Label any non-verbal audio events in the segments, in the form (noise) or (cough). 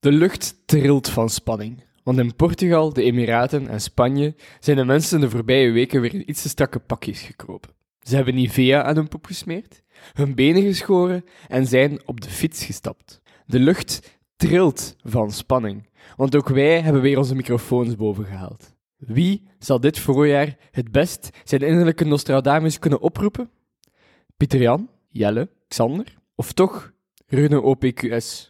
De lucht trilt van spanning. Want in Portugal, de Emiraten en Spanje zijn de mensen de voorbije weken weer in iets te strakke pakjes gekropen. Ze hebben Nivea aan hun poep gesmeerd, hun benen geschoren en zijn op de fiets gestapt. De lucht trilt van spanning, want ook wij hebben weer onze microfoons boven gehaald. Wie zal dit voorjaar het best zijn innerlijke Nostradamus kunnen oproepen? Pieter Jan, Jelle, Xander of toch Rune OPQS?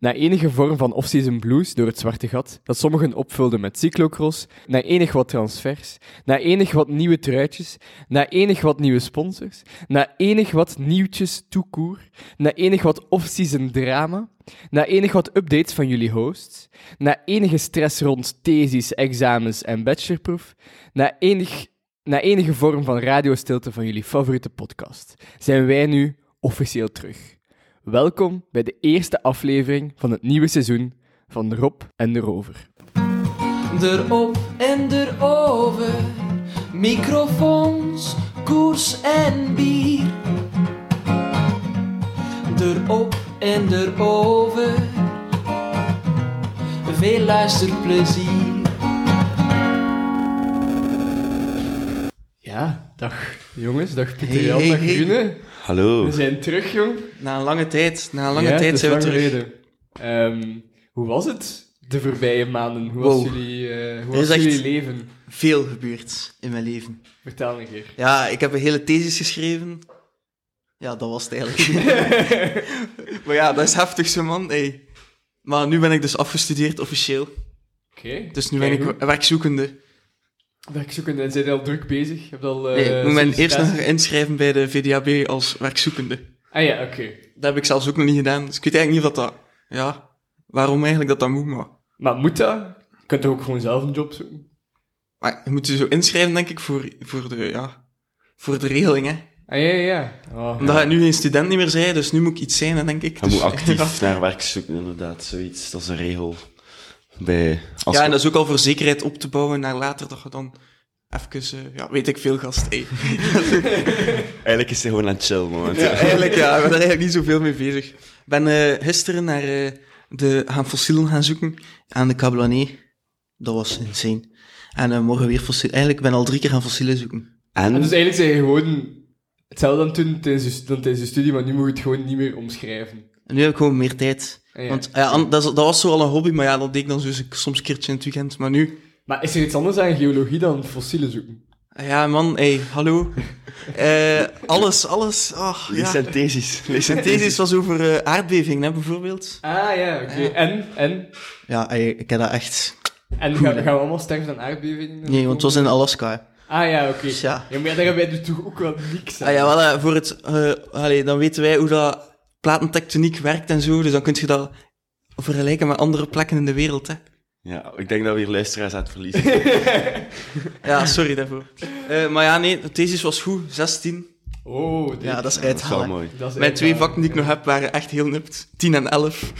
Na enige vorm van off-season blues door het zwarte gat, dat sommigen opvulden met cyclocross, na enig wat transfers, na enig wat nieuwe truitjes, na enig wat nieuwe sponsors, na enig wat nieuwtjes toekoer, na enig wat off-season drama, na enig wat updates van jullie hosts, na enige stress rond thesis, examens en bachelorproef, na, enig, na enige vorm van radiostilte van jullie favoriete podcast, zijn wij nu officieel terug. Welkom bij de eerste aflevering van het nieuwe seizoen van Rob en de Rover. Erop en erover, microfoons, koers en bier. Erop en erover, veel luisterplezier. Ja, dag jongens, dag Pieter Hey, Jan, hey, dag hey. Rune. Hallo. We zijn terug, jong. Na een lange tijd, na een lange ja, tijd zijn we terug. Ehm, hoe was het de voorbije maanden? Hoe Wow. was jullie, eh, hoe was echt- jullie leven? Veel gebeurd in mijn leven. Vertel een keer. Ja, ik heb een hele thesis geschreven. Ja, dat was het eigenlijk. (laughs) maar ja, dat is heftig zo, man. Hey. Maar nu ben ik dus afgestudeerd, officieel. Oké. Dus nu ben ik Kijk, werkzoekende. Werkzoekende en zijn al druk bezig? Heb je al, eh, Nee, ik moet me eerst nog inschrijven bij de VDAB als werkzoekende. Ah ja, oké. Dat heb ik zelfs ook nog niet gedaan. Dus ik weet eigenlijk niet of dat... dat ja, waarom eigenlijk dat dat moet, maar... Maar moet dat? Je kunt toch ook gewoon zelf een job zoeken? Maar je moet je zo inschrijven, denk ik, voor, voor, de, ja, voor de regeling, hè. Ah ja, ja, ja. Oh, Omdat ik nu geen student niet meer zijn, dus nu moet ik iets zijn, denk ik. Je Dus- moet actief (laughs) naar werk zoeken, inderdaad. Zoiets, dat is een regel. Bij, als Ja, en dat is ook al voor zekerheid op te bouwen naar later, dat je dan even, eh, ja, weet ik veel, gast. Hey. (laughs) Eigenlijk is hij gewoon aan het chillen momenteel. Ja, eigenlijk, ja, ik ben er eigenlijk niet zoveel mee bezig. Ik ben eh, gisteren naar eh, de gaan fossielen gaan zoeken aan de Cablané. Dat was insane. En eh, morgen weer fossielen. Eigenlijk, ik ben al drie keer gaan fossielen zoeken. En En, dus eigenlijk zijn je gewoon hetzelfde dan toen tijdens je studie, maar nu moet je het gewoon niet meer omschrijven. En nu heb ik gewoon meer tijd. Ah, ja. Want ja, dat, dat was zo al een hobby, maar ja, dat deed ik dan zo eens- soms een keertje in het weekend. Maar nu, Maar is er iets anders aan geologie dan fossielen zoeken? ja man, hey, hallo. (laughs) Eh, alles, alles. Oh, lees ja. zijn thesis. Lees zijn Mijn thesis was over eh, aardbevingen, hè, bijvoorbeeld. Ah ja, oké. Ja. En? En? Ja, hey, ik heb dat echt... En gaan, gaan we allemaal sterven aan aardbevingen? Nee, want het was in Alaska. hè. Ah ja, oké. Dus ja. Ja, maar ja, daar hebben wij dus toch ook wel niks aan. Ah, ja, wel, voor het... allee, dan weten wij hoe dat platentectoniek werkt en zo, dus dan kun je dat vergelijken met andere plekken in de wereld, hè. Ja, ik denk dat we hier luisteraars aan het verliezen zijn. (laughs) Ja, sorry daarvoor. Eh, maar ja, nee, de thesis was goed, 16. Oh, dit. Ja, dat is Dat is wel uithalen. mooi. Dat is Mijn twee vakken die ik nog heb waren echt heel nipt. 10 en 11.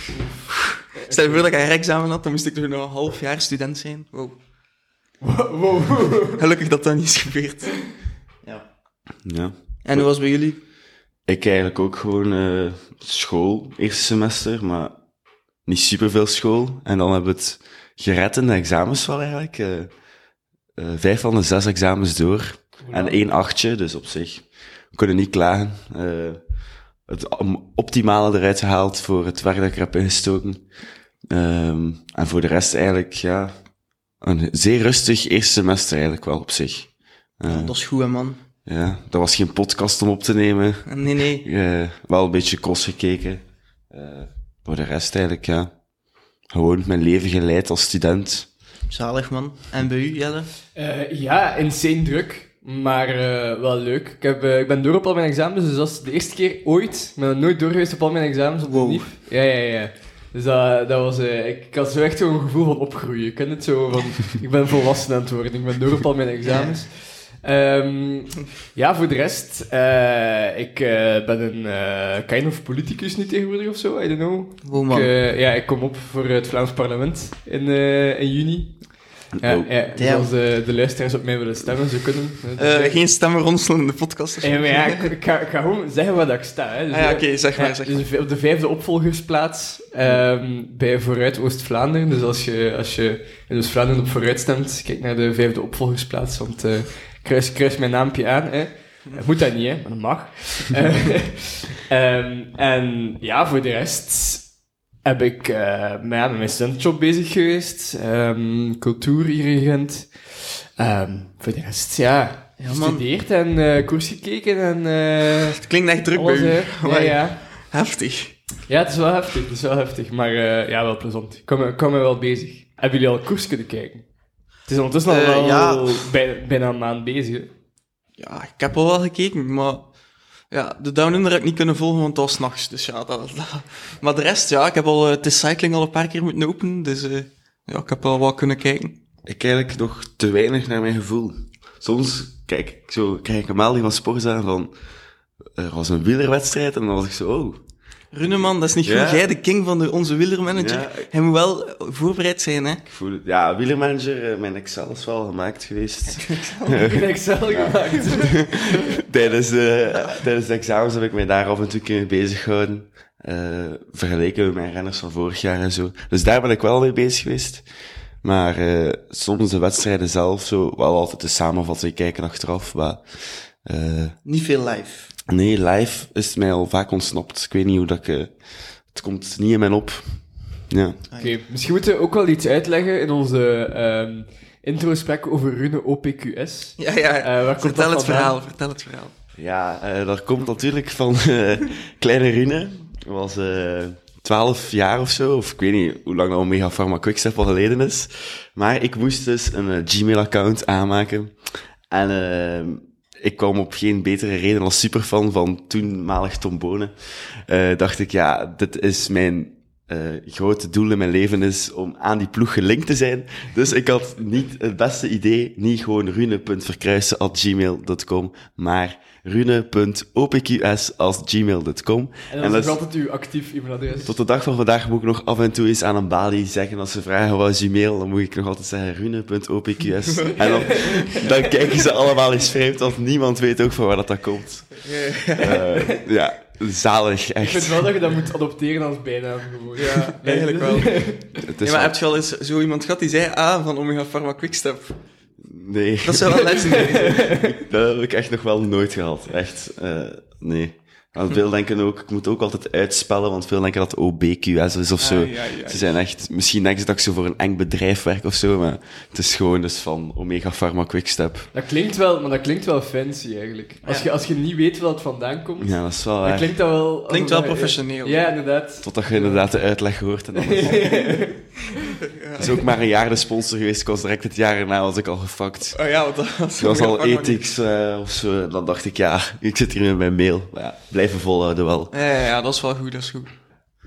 Stel je voor dat ik een herexamen had, dan moest ik nog een half jaar student zijn. Wow. Wow, wow. Gelukkig dat dat niet is gebeurd. Ja. Ja. En hoe was het bij jullie? Ik eigenlijk ook gewoon eh, school, eerste semester, maar niet superveel school. En dan hebben we het gered in de examens wel eigenlijk. eh, eh, vijf van de zes examens door. En één achtje, dus op zich. We kunnen niet klagen. Het optimale eruit gehaald voor het werk dat ik heb ingestoken. Ehm, en voor de rest eigenlijk, ja, een zeer rustig eerste semester eigenlijk wel op zich. Dat is goed, hè, man. Ja, dat was geen podcast om op te nemen. Nee, nee. Eh, wel een beetje cross gekeken. Eh, voor de rest eigenlijk, ja. Gewoon mijn leven geleid als student. Zalig, man. En bij u, Jelle? Eh, ja, insane druk, maar eh, wel leuk. Ik, heb, ik ben door op al mijn examens, dus dat is de eerste keer ooit. Ik ben nooit door geweest op al mijn examens op de Wow. Ja, ja, ja. Dus dat, dat was... eh, ik, ik had zo echt zo'n gevoel van opgroeien. Ik ken het zo van... (laughs) ik ben volwassen aan het worden. Ik ben door op al mijn examens. Ehm, ja, voor de rest, eh, ik eh, ben een eh, kind of politicus nu tegenwoordig of zo, I don't know. Ik, man. eh, ja, ik kom op voor het Vlaams parlement in, eh, in juni. Ja, Oh. ja, Damn. zoals de, de luisteraars op mij willen stemmen, ze kunnen. (laughs) Eh, geen stemmen ronselen in de podcast. Ja, maar ja, ik, ik ga, ik ga gewoon zeggen waar dat ik sta. Hè. Dus, Ah ja, oké, zeg maar, ja, zeg dus op de vijfde opvolgersplaats ehm, bij Vooruit Oost-Vlaanderen. Dus als je, als je in Oost-Vlaanderen op Vooruit stemt, kijk naar de vijfde opvolgersplaats, want eh, kruis, kruis mijn naampje aan. Hè. (laughs) Dat moet dat niet, hè, maar dat mag. Eh, (laughs) ehm, en ja, voor de rest heb ik eh, met, mijn studentjob bezig geweest. ehm cultuur hier in Gent. Ehm, voor de rest, ja, gestudeerd en eh, koers gekeken en... Het klinkt echt druk alles, bij u. Ja, ja. Heftig. ja, het is wel heftig, het is wel heftig, maar ja, wel plezant. Ik kom, kom er wel bezig. Hebben jullie al koers kunnen kijken? Het is ondertussen al Eh, wel ja. bij- bijna een maand bezig. hè. Ja, ik heb al wel gekeken, maar ja, de Down Under heb ik niet kunnen volgen, want dat was 's nachts. Dus ja, dat, dat- Maar de rest, ja, ik heb al uh, cycling al een paar keer moeten openen, dus eh, ja, ik heb wel wat kunnen kijken. Ik eigenlijk nog te weinig naar mijn gevoel. Soms kijk ik zo, krijg ik een melding van sport aan van, er was een wielerwedstrijd en dan was ik zo, oh. Runeman, dat is niet Ja. goed. Jij de king van de, onze wielermanager. Ja. Hij moet wel voorbereid zijn, hè. Ik voel het. Ja, wielermanager, eh, mijn Excel is wel gemaakt geweest. (laughs) Ik heb (laughs) Excel gemaakt. (laughs) tijdens, de, tijdens de examens heb ik mij daar af en toe kunnen bezighouden. eh vergeleken met mijn renners van vorig jaar en zo. Dus daar ben ik wel mee bezig geweest. Maar eh, soms de wedstrijden zelf, zo, wel altijd de samenvatting kijken achteraf. Maar eh, Niet veel live. Nee, live is het mij al vaak ontsnapt. Ik weet niet hoe dat ik... eh, het komt niet in mijn op. Ja. Oké, misschien moeten we ook wel iets uitleggen in onze ehm intro-gesprek over Rune OPQS. Ja, ja. Eh, waar komt vertel dat het verhaal, vertel het verhaal. Ja, eh, dat komt natuurlijk van (laughs) eh, kleine Rune. Was eh 12 jaar of zo, of ik weet niet hoe lang dat Omega Pharma Quickstep al geleden is. Maar ik moest dus een Gmail-account aanmaken. En eh, ik kwam op geen betere reden als superfan van toenmalig Tom Bonen. Eh, dacht ik, ja, dit is mijn eh, grote doel in mijn leven is om aan die ploeg gelinkt te zijn. Dus ik had niet het beste idee, niet gewoon rune.verkruisen.gmail.com, maar rune.opqs.gmail.com. En dat En is dat nog is- altijd uw actief e-mailadres. Tot de dag van vandaag moet ik nog af en toe eens aan een balie zeggen als ze vragen wat is je mail, dan moet ik nog altijd zeggen rune.opqs. (laughs) en dan, dan kijken ze allemaal eens vreemd, want niemand weet ook van waar dat, dat komt. Eh, ja, zalig, Ik echt. vind wel dat je dat moet adopteren als bijnaam gewoon. Ja, eigenlijk wel. Het Ja, maar wel- heb je al eens zo iemand gehad die zei ah, van Omega Pharma Quickstep? Nee, Dat zou wel legendary zijn. (laughs) dat heb ik echt nog wel nooit gehad. Echt, eh, nee. Veel denken ook, ik moet ook altijd uitspellen, want veel denken dat het OBQS is of zo. Ah, ja, ja. Ze zijn echt, misschien denken ze dat ik zo voor een eng bedrijf werk of zo, maar het is gewoon dus van Omega Pharma Quickstep. Dat klinkt wel, maar dat klinkt wel fancy eigenlijk. Als, Ja. je, als je niet weet waar het vandaan komt, Ja, dat is wel klinkt dat wel... Klinkt wel alsof dat- professioneel. Ja, inderdaad. Totdat je inderdaad de uitleg hoort en dan is (laughs) Het is ook maar een jaar de sponsor geweest, ik was direct het jaar erna was ik al gefucked. Oh ja, want dat was, Het was al ethics eh, of zo, dan dacht ik, ja, ik zit hier met mijn mail. Maar ja, blijven volhouden wel. Ja, ja, ja, dat is wel goed, dat is goed.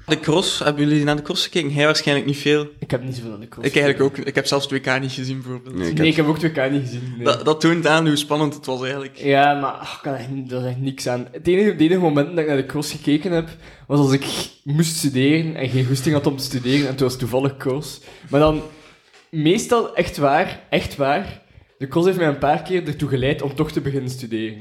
De cross, hebben jullie naar de cross gekeken? Hij waarschijnlijk niet veel. Ik heb niet zoveel aan de cross. Ik eigenlijk ook. Ik heb zelfs 2K niet gezien, bijvoorbeeld. Nee, ik Nee, heb- ik heb ook 2K niet gezien. nee. Dat, dat toont aan hoe spannend het was eigenlijk. Ja, maar ach, ik kan echt, dat is echt niks aan. Het enige, het enige moment dat ik naar de cross gekeken heb, was als ik moest studeren en geen goesting had om te studeren, en toen was het toevallig cross. Maar dan, meestal, echt waar, echt waar, de cross heeft mij een paar keer ertoe geleid om toch te beginnen studeren.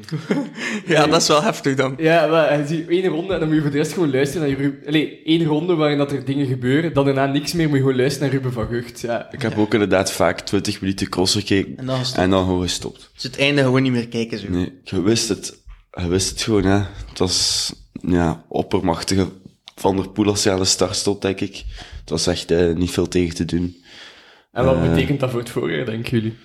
(laughs) Ja, dat is wel heftig dan. Ja, maar je ziet één ronde en dan moet je voor de rest gewoon luisteren naar Ruben... Allee, één ronde waarin dat er dingen gebeuren, dan daarna niks meer, moet je gewoon luisteren naar Ruben van Gucht. Ja. Ik heb ook inderdaad vaak 20 minuten cross gekeken dan en dan gewoon gestopt. dus het einde gewoon niet meer kijken. Zo. Nee, je wist het. Je wist het gewoon, hè. Het was, ja, oppermachtige Van der Poel als hij aan de start stond, denk ik. Het was echt eh, niet veel tegen te doen. En wat Eh. betekent dat voor het voorjaar, denken jullie?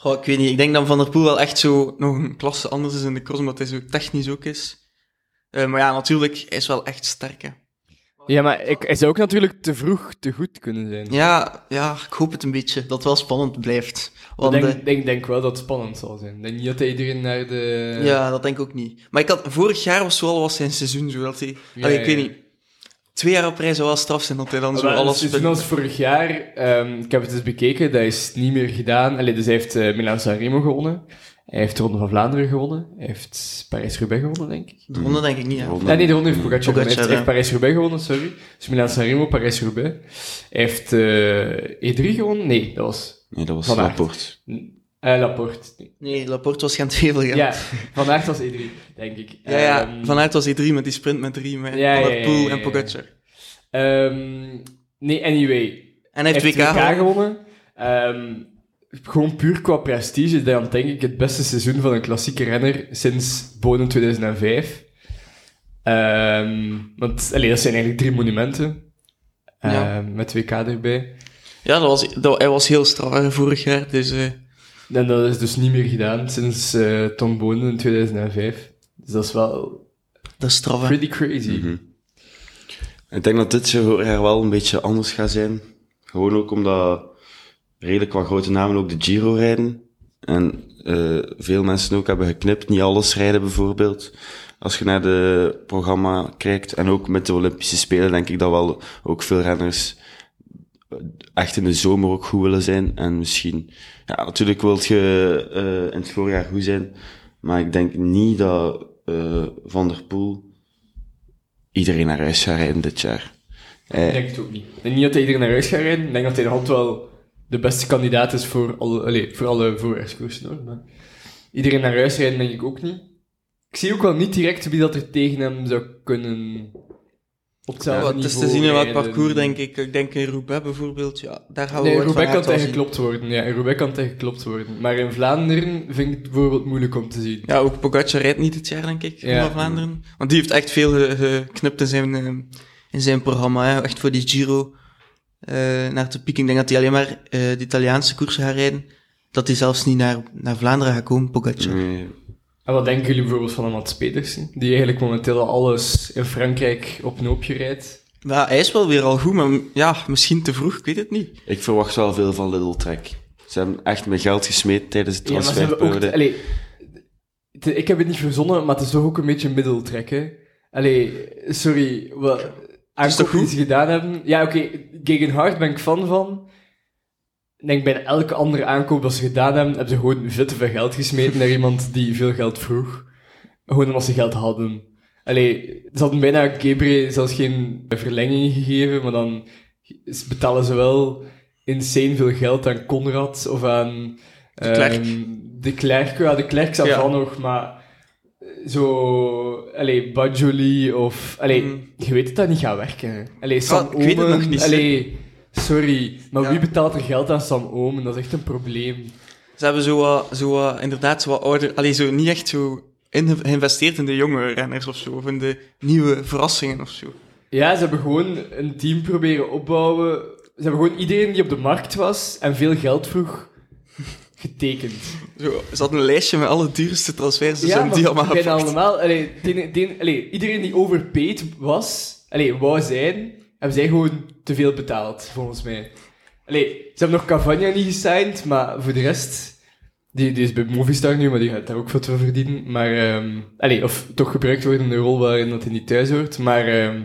Goh, ik weet niet. Ik denk dat Van der Poel wel echt zo nog een klasse anders is in de cross, omdat hij zo technisch ook is. Eh, maar ja, natuurlijk, hij is wel echt sterk, hè. Ja, maar ik, hij zou ook natuurlijk te vroeg te goed kunnen zijn. Ja, ja, ik hoop het een beetje. Dat het wel spannend blijft. Ik Want, denk, eh, denk, denk wel dat het spannend zal zijn. Ik denk niet dat hij iedereen naar de... ja, dat denk ik ook niet. Maar ik had, vorig jaar of zo al was zijn seizoen zo dat hij... Ja, Allee, ik ja, weet niet. Twee jaar op rij zou wel straf zijn dat hij dan zo Maar alles... het is als vorig jaar, ehm, ik heb het eens bekeken, dat is niet meer gedaan. Allee, dus hij heeft uh, Milan Sanremo gewonnen. Hij heeft de Ronde van Vlaanderen gewonnen. Hij heeft Parijs-Roubaix gewonnen, denk ik. De ronde denk ik niet. Ronde. Nee, nee, de ronde heeft Pogacar gewonnen. Hij heeft, ja. Parijs-Roubaix gewonnen, sorry. Dus Milan Sanremo, Parijs-Roubaix. Hij heeft eh, E3 gewonnen. Nee, dat was Nee, dat was. Laporte. Eh, Laporte. Nee. Laporte was geen twijfel. Ja, Ja, Van Aert was E3, denk ik. ja, ja. Ehm, Van Aert was E3 met die sprint met drie, met Ja, Poel en. Pogacar. ehm, nee, anyway. En hij heeft WK, WK gewonnen. gewonnen. Ehm, gewoon puur qua prestige dan denk ik het beste seizoen van een klassieke renner sinds Bonen 2005. Ehm, want allee, dat zijn eigenlijk drie monumenten. Met WK erbij. Ja, dat was, dat, hij was heel straf vorig jaar. Dus, eh, En dat is dus niet meer gedaan sinds eh, Tom Bonen in 2005. Dus dat is wel dat is straf. pretty crazy. Mhm. Ik denk dat dit jaar wel een beetje anders gaat zijn. Gewoon ook omdat redelijk wat grote namen ook de Giro rijden. En eh, veel mensen ook hebben geknipt. Niet alles rijden bijvoorbeeld. Als je naar de programma kijkt. En ook met de Olympische Spelen denk ik dat wel ook veel renners echt in de zomer ook goed willen zijn. En misschien... Ja, natuurlijk wilt je eh, in het voorjaar goed zijn. Maar ik denk niet dat eh, Van der Poel iedereen naar huis gaat rijden dit jaar. Ik Hij- denk het ook niet. Ik denk niet dat hij iedereen naar huis gaat rijden. Ik denk dat hij nog altijd wel de beste kandidaat is voor alle, allee, voor alle. Hoor. Maar iedereen naar huis rijden denk ik ook niet. Ik zie ook wel niet direct wie dat er tegen hem zou kunnen op hetzelfde Ja, het is te zien in welk rijden. parcours, denk ik. Ik denk in Roubaix bijvoorbeeld. Ja, daar gaan we Nee, in Roubaix kan geklopt worden. Ja, in Roubaix kan hij geklopt worden. Maar in Vlaanderen vind ik het bijvoorbeeld moeilijk om te zien. Ja, ook Pogacar rijdt niet dit jaar, denk ik, Ja. van Vlaanderen. Want die heeft echt veel ge- geknipt in zijn, eh, in zijn programma. Hè. Echt voor die Giro eh, naar te pieken. Ik denk dat hij alleen maar eh, de Italiaanse koersen gaat rijden. Dat hij zelfs niet naar, naar Vlaanderen gaat komen, Pogacar. Nee, En wat denken jullie bijvoorbeeld van een Mats? Die eigenlijk momenteel al alles in Frankrijk op een hoopje rijdt. Ja, hij is wel weer al goed, maar ja, misschien te vroeg, ik weet het niet. ik verwacht wel veel van Little Trek. Ze hebben echt met geld gesmeed tijdens Ja, ook... transferperiode. Allee, het- ik heb het niet verzonnen, maar het is toch ook een beetje middeltrek, hè? Allee, sorry, wat toch aankopen die goed? ze gedaan hebben... Ja, oké, Gegenhard ben ik fan van. Ik denk, bij elke andere aankoop dat ze gedaan hebben, hebben ze gewoon veel te veel geld gesmeten naar iemand die veel geld vroeg. Gewoon omdat ze geld hadden. Allee, ze hadden bijna Gebre zelfs geen verlenging gegeven, maar dan betalen ze wel insane veel geld aan Conrad of aan De Klerk. ehm, de Klerk. Ja, de Klerk staat Ja. van nog, maar zo, allee, Bajoli of, allee, Mm. je weet dat dat niet gaat werken. Allee, Sam Ah, ik weet het nog niet, allee, sorry, maar Ja. wie betaalt er geld aan Sam Omen? Dat is echt een probleem. Ze hebben zo, zo inderdaad zo wat ouder... Allee, zo niet echt zo in- geïnvesteerd in de jonge renners of zo. Of in de nieuwe verrassingen of zo. Ja, ze hebben gewoon een team proberen opbouwen. Ze hebben gewoon iedereen die op de markt was en veel geld vroeg, getekend. Zo, ze hadden een lijstje met alle duurste transfers, dus hebben die allemaal bijna allemaal. Allee, ten- ten- allee, iedereen die overpaid was, allee, wou zijn, hebben zij gewoon te veel betaald, volgens mij. Allee, ze hebben nog Cavagna niet gesigned, maar voor de rest... Die, die is bij Movistar nu, maar die gaat daar ook te veel verdienen. Maar, ehm allee, of toch gebruikt worden in een rol waarin dat hij niet thuis hoort. Maar, ehm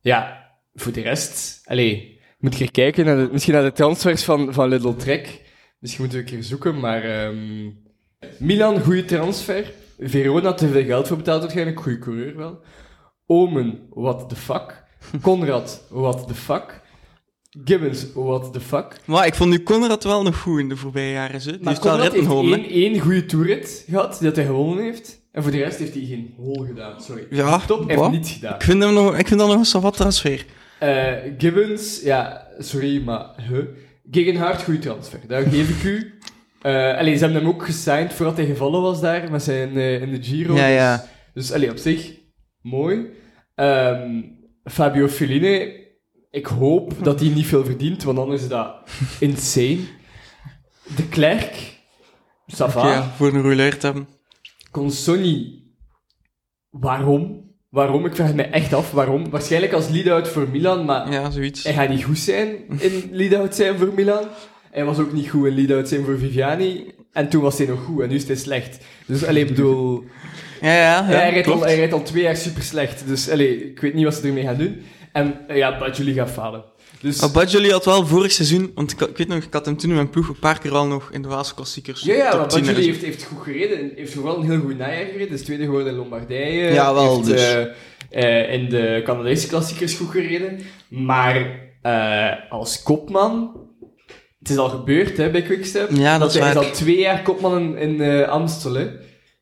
ja, voor de rest... Allee, moet je kijken naar de, misschien naar de transfers van, van Little Trek. Misschien moeten we een keer zoeken, maar... ehm Milan, goede transfer. Verona, te veel geld voor betaald waarschijnlijk. Goede coureur wel. Omen, what the fuck. Conrad, what the fuck. Gibbons, what the fuck. Maar ik vond nu Conrad wel nog goed in de voorbije jaren. Zo. Die Maar heeft wel Conrad heeft één, één goede toerit gehad, die dat hij gewonnen heeft. En voor de rest heeft hij geen hol gedaan, sorry. Ja, Top, heeft niets gedaan. Ik vind, hem nog, ik vind dat nog een savat transfer. Eh, Gibbons, ja, sorry, maar... Huh. Gegenhard, goede transfer. Daar geef ik u. (laughs) Allee, ze hebben hem ook gesigned voordat hij gevallen was daar, met zijn eh, in de Giro. Ja, dus- ja. Dus allee, op zich, mooi. Ehm, Fabio Fellini, ik hoop (laughs) dat hij niet veel verdient, want anders is dat insane. De Klerk. Oké, ja, voor een rouleur te hebben. Consonni, waarom? Waarom? Ik vraag me echt af, waarom? Waarschijnlijk als lead-out voor Milan, maar Ja, zoiets. hij gaat niet goed zijn in lead-out zijn voor Milan. Hij was ook niet goed in lead-out zijn voor Viviani. En toen was hij nog goed, en nu is hij slecht. Dus alleen bedoel... Ja, ja, ja, hij, rijdt al, hij rijdt al twee jaar super slecht. Dus allee, ik weet niet wat ze ermee gaan doen. En eh, ja, Badjuli gaat falen. Dus, Maar Badjoli had wel vorig seizoen, want ik, ik weet nog, ik had hem toen in mijn ploeg een paar keer al nog in de Waalse klassiekers. ja, ja, maar 10 en Badjuli zo. heeft, heeft goed gereden. Heeft wel een heel goed najaar gereden. Is tweede geworden in Lombardije. Ja, wel, Heeft, dus. eh, eh, in de Canadese klassiekers goed gereden. Maar als kopman Het is al gebeurd hè, bij Quickstep. Ja, dat is hij is al twee jaar kopman in, in Amstel. Hè.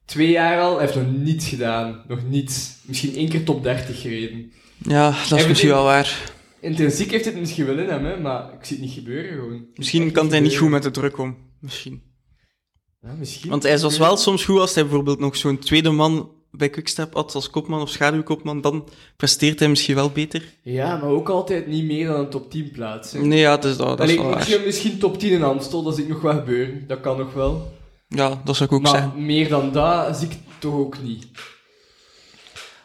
Twee jaar al. Hij heeft nog niets gedaan. Nog niets. Misschien één keer top 30 gereden. Ja, dat is misschien wel waar. Intrinsiek heeft het misschien wel in hem, hè, maar ik zie het niet gebeuren gewoon. Misschien kan hij niet goed met de druk om. Misschien. Ja, misschien. Want hij was wel soms goed als hij bijvoorbeeld nog zo'n tweede man bij Quickstep had als kopman of schaduwkopman. Dan presteert hij misschien wel beter. Ja, maar ook altijd niet meer dan een top 10 plaats. Hè. Nee, ja, dat is, dat, dat is Allee, waar. misschien, misschien top 10 in Amstel, dat zie ik nog wel gebeuren. Dat kan nog wel. Ja, dat zou ik ook maar zeggen. meer dan dat zie ik toch ook niet.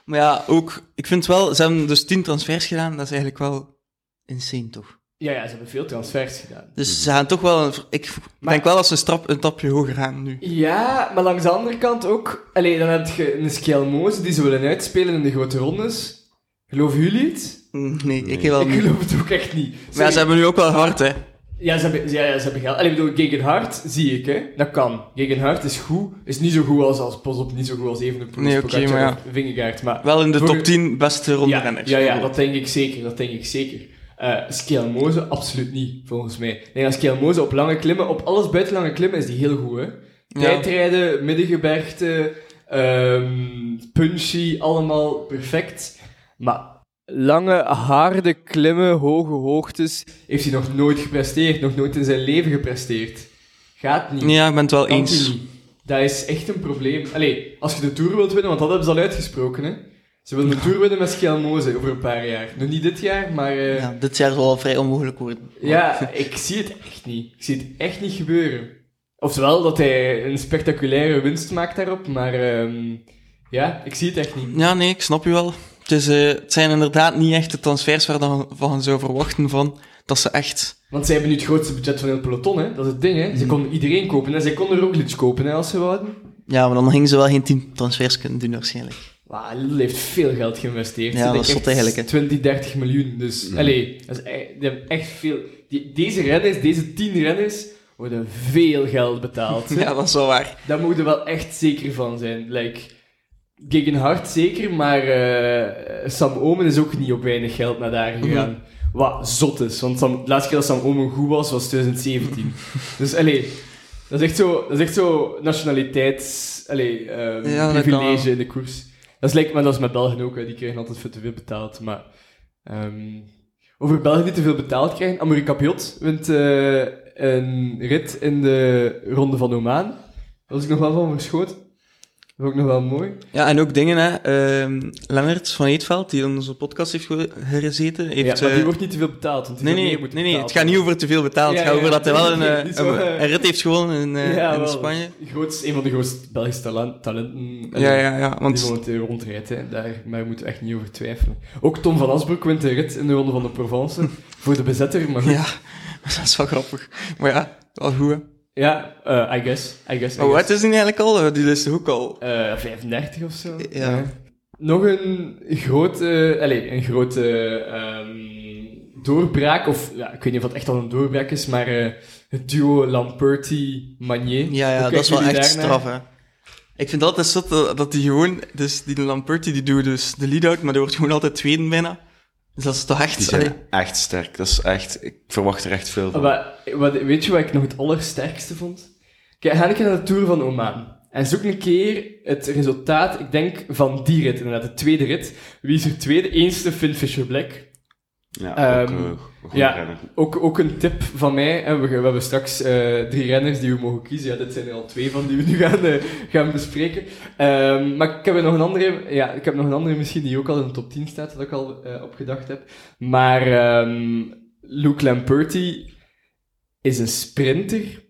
Maar ja, ook, ik vind wel, ze hebben dus tien transfers gedaan, dat is eigenlijk wel insane, toch? Ja, ja, ze hebben veel transfers gedaan. Dus ze gaan toch wel, een, ik Maar- denk wel dat ze een, strap, een tapje hoger gaan nu. Ja, maar langs de andere kant ook... Allee, dan heb je een Skelmoze die ze willen uitspelen in de grote rondes. Geloven jullie het? Nee, ik Nee. wel ik geloof het ook echt niet. Maar ja, ze hebben nu ook wel hard, hè. Ja, ze hebben, ja, ja, ze hebben geld. Allee, ik bedoel, Gegenhard zie ik, hè. Dat kan. Gegenhard is goed. Is niet zo goed als, als pas op, niet zo goed als Evenepoel, Nee, oké, Pogacar maar ja. Vingegaard, maar... Wel in de top 10 beste ronde Ja, renners. ja, ja, dat denk ik zeker. Dat denk ik zeker. Eh Skelmoze, absoluut niet, volgens mij. Denk dat Skelmoze op lange klimmen, op alles buiten lange klimmen, is die heel goed, hè. Tijdrijden, middengebergte, ehm, punchy, allemaal perfect. Maar lange, harde klimmen, hoge hoogtes, heeft hij nog nooit gepresteerd. Nog nooit in zijn leven gepresteerd. Gaat niet. Ja, ik ben het wel eens. Dat is echt een probleem. Allee, als je de Tour wilt winnen, want dat hebben ze al uitgesproken, hè. Ze willen de Tour winnen met Skelmoze over een paar jaar. Nog niet dit jaar, maar... eh, Ja, dit jaar zal wel vrij onmogelijk worden. ja, ik zie het echt niet. Ik zie het echt niet gebeuren. Oftewel dat hij een spectaculaire winst maakt daarop, maar ehm, ja, ik zie het echt niet. Ja, nee, ik snap je wel. Het, is, eh, het zijn inderdaad niet echt de transfers waar dan van zou verwachten van dat ze echt... Want zij hebben nu het grootste budget van heel peloton, hè. Dat is het ding, hè. Ze konden iedereen kopen, en zij konden Roglic kopen, hè, als ze wouden. Ja, maar dan gingen ze wel geen 10 transfers kunnen doen waarschijnlijk. Wauw, Lidl heeft veel geld geïnvesteerd. Ja, Ze dat is eigenlijk, hè. 20, 30 miljoen. Dus, allee, dat is, e- die hebben echt veel... Die, deze renners, deze 10 renners, worden veel geld betaald. (laughs) Ja, dat is wel waar. Daar moet je wel echt zeker van zijn. Like, Gegenhard zeker, maar eh, Sam Omen is ook niet op weinig geld naar daar gegaan. Wat zot is, want Sam, de laatste keer dat Sam Omen goed was, was 2017. (laughs) dus allee, dat is echt zo, dat is echt zo nationaliteits... Allee, Ja, dat privilege in de koers. Dat is, like, maar dat is met Belgen ook, hè. die krijgen altijd veel te veel betaald. Maar ehm, over Belgen die te veel betaald krijgen, Amory Capiot wint eh, een rit in de Ronde van Oman. Daar was ik nog wel van verschoten. Ik nog wel mooi. Ja, en ook dingen, hè. ehm Lennart van Eetveld, die in onze podcast heeft ge- gezeten, heeft... ja, maar die eh, wordt niet te veel betaald. Want die Nee, nee, meer nee, nee, het gaat niet over te veel betaald. Ja, het gaat ja, over dat hij wel een, eh, (laughs) zo, een, een rit heeft gewonnen in, eh, in wel. Spanje. Grootst, een van de grootste Belgische talent, talenten. Ja, ja, ja. Die Want gewoon het rondrijdt, hè. Daar, maar moeten we echt niet over twijfelen. Ook Tom van Asbroek wint de rit in de Ronde van de Provence. (laughs) voor de bezetter, maar goed. Ja, (laughs) dat is wel grappig. Maar ja, wel goed, hè. Ja, eh, I guess. I guess. Oh, wat is die eigenlijk al? Eh, Die is toch ook al... Eh, 35 of zo. Ja. Nog een grote, allez, een grote ehm, doorbraak, of ja, ik weet niet of het echt al een doorbraak is, maar het duo Lamperti-Magnier. Ja, ja, Hoe dat is wel echt daarnaar? straf, hè. Ik vind altijd zot dat, dat die gewoon... Dus die Lamperti, die doet dus de lead-out, maar die wordt gewoon altijd tweede bijna. Dus dat is toch echt... Die zijn allee. echt sterk. Dat is echt, ik verwacht er echt veel van. Maar, wat, weet je wat ik nog het allersterkste vond? Kijk, ga een keer naar de Tour van Oman. En zoek een keer het resultaat, ik denk, van die rit, inderdaad, de tweede rit. Wie is er tweede? Eerste Finn Fisher-Black. Ja, Ehm, ook, eh, een goede ja. Ook, ook een tip van mij. hè. We, we hebben straks eh, drie renners die we mogen kiezen. Ja, dit zijn er al twee van die we nu gaan, eh, gaan bespreken. Ehm, maar ik heb nog een andere. Ja, ik heb nog een andere misschien die ook al in de top 10 staat, dat ik al eh, op gedacht heb. Maar ehm, Luke Lamperti is een sprinter.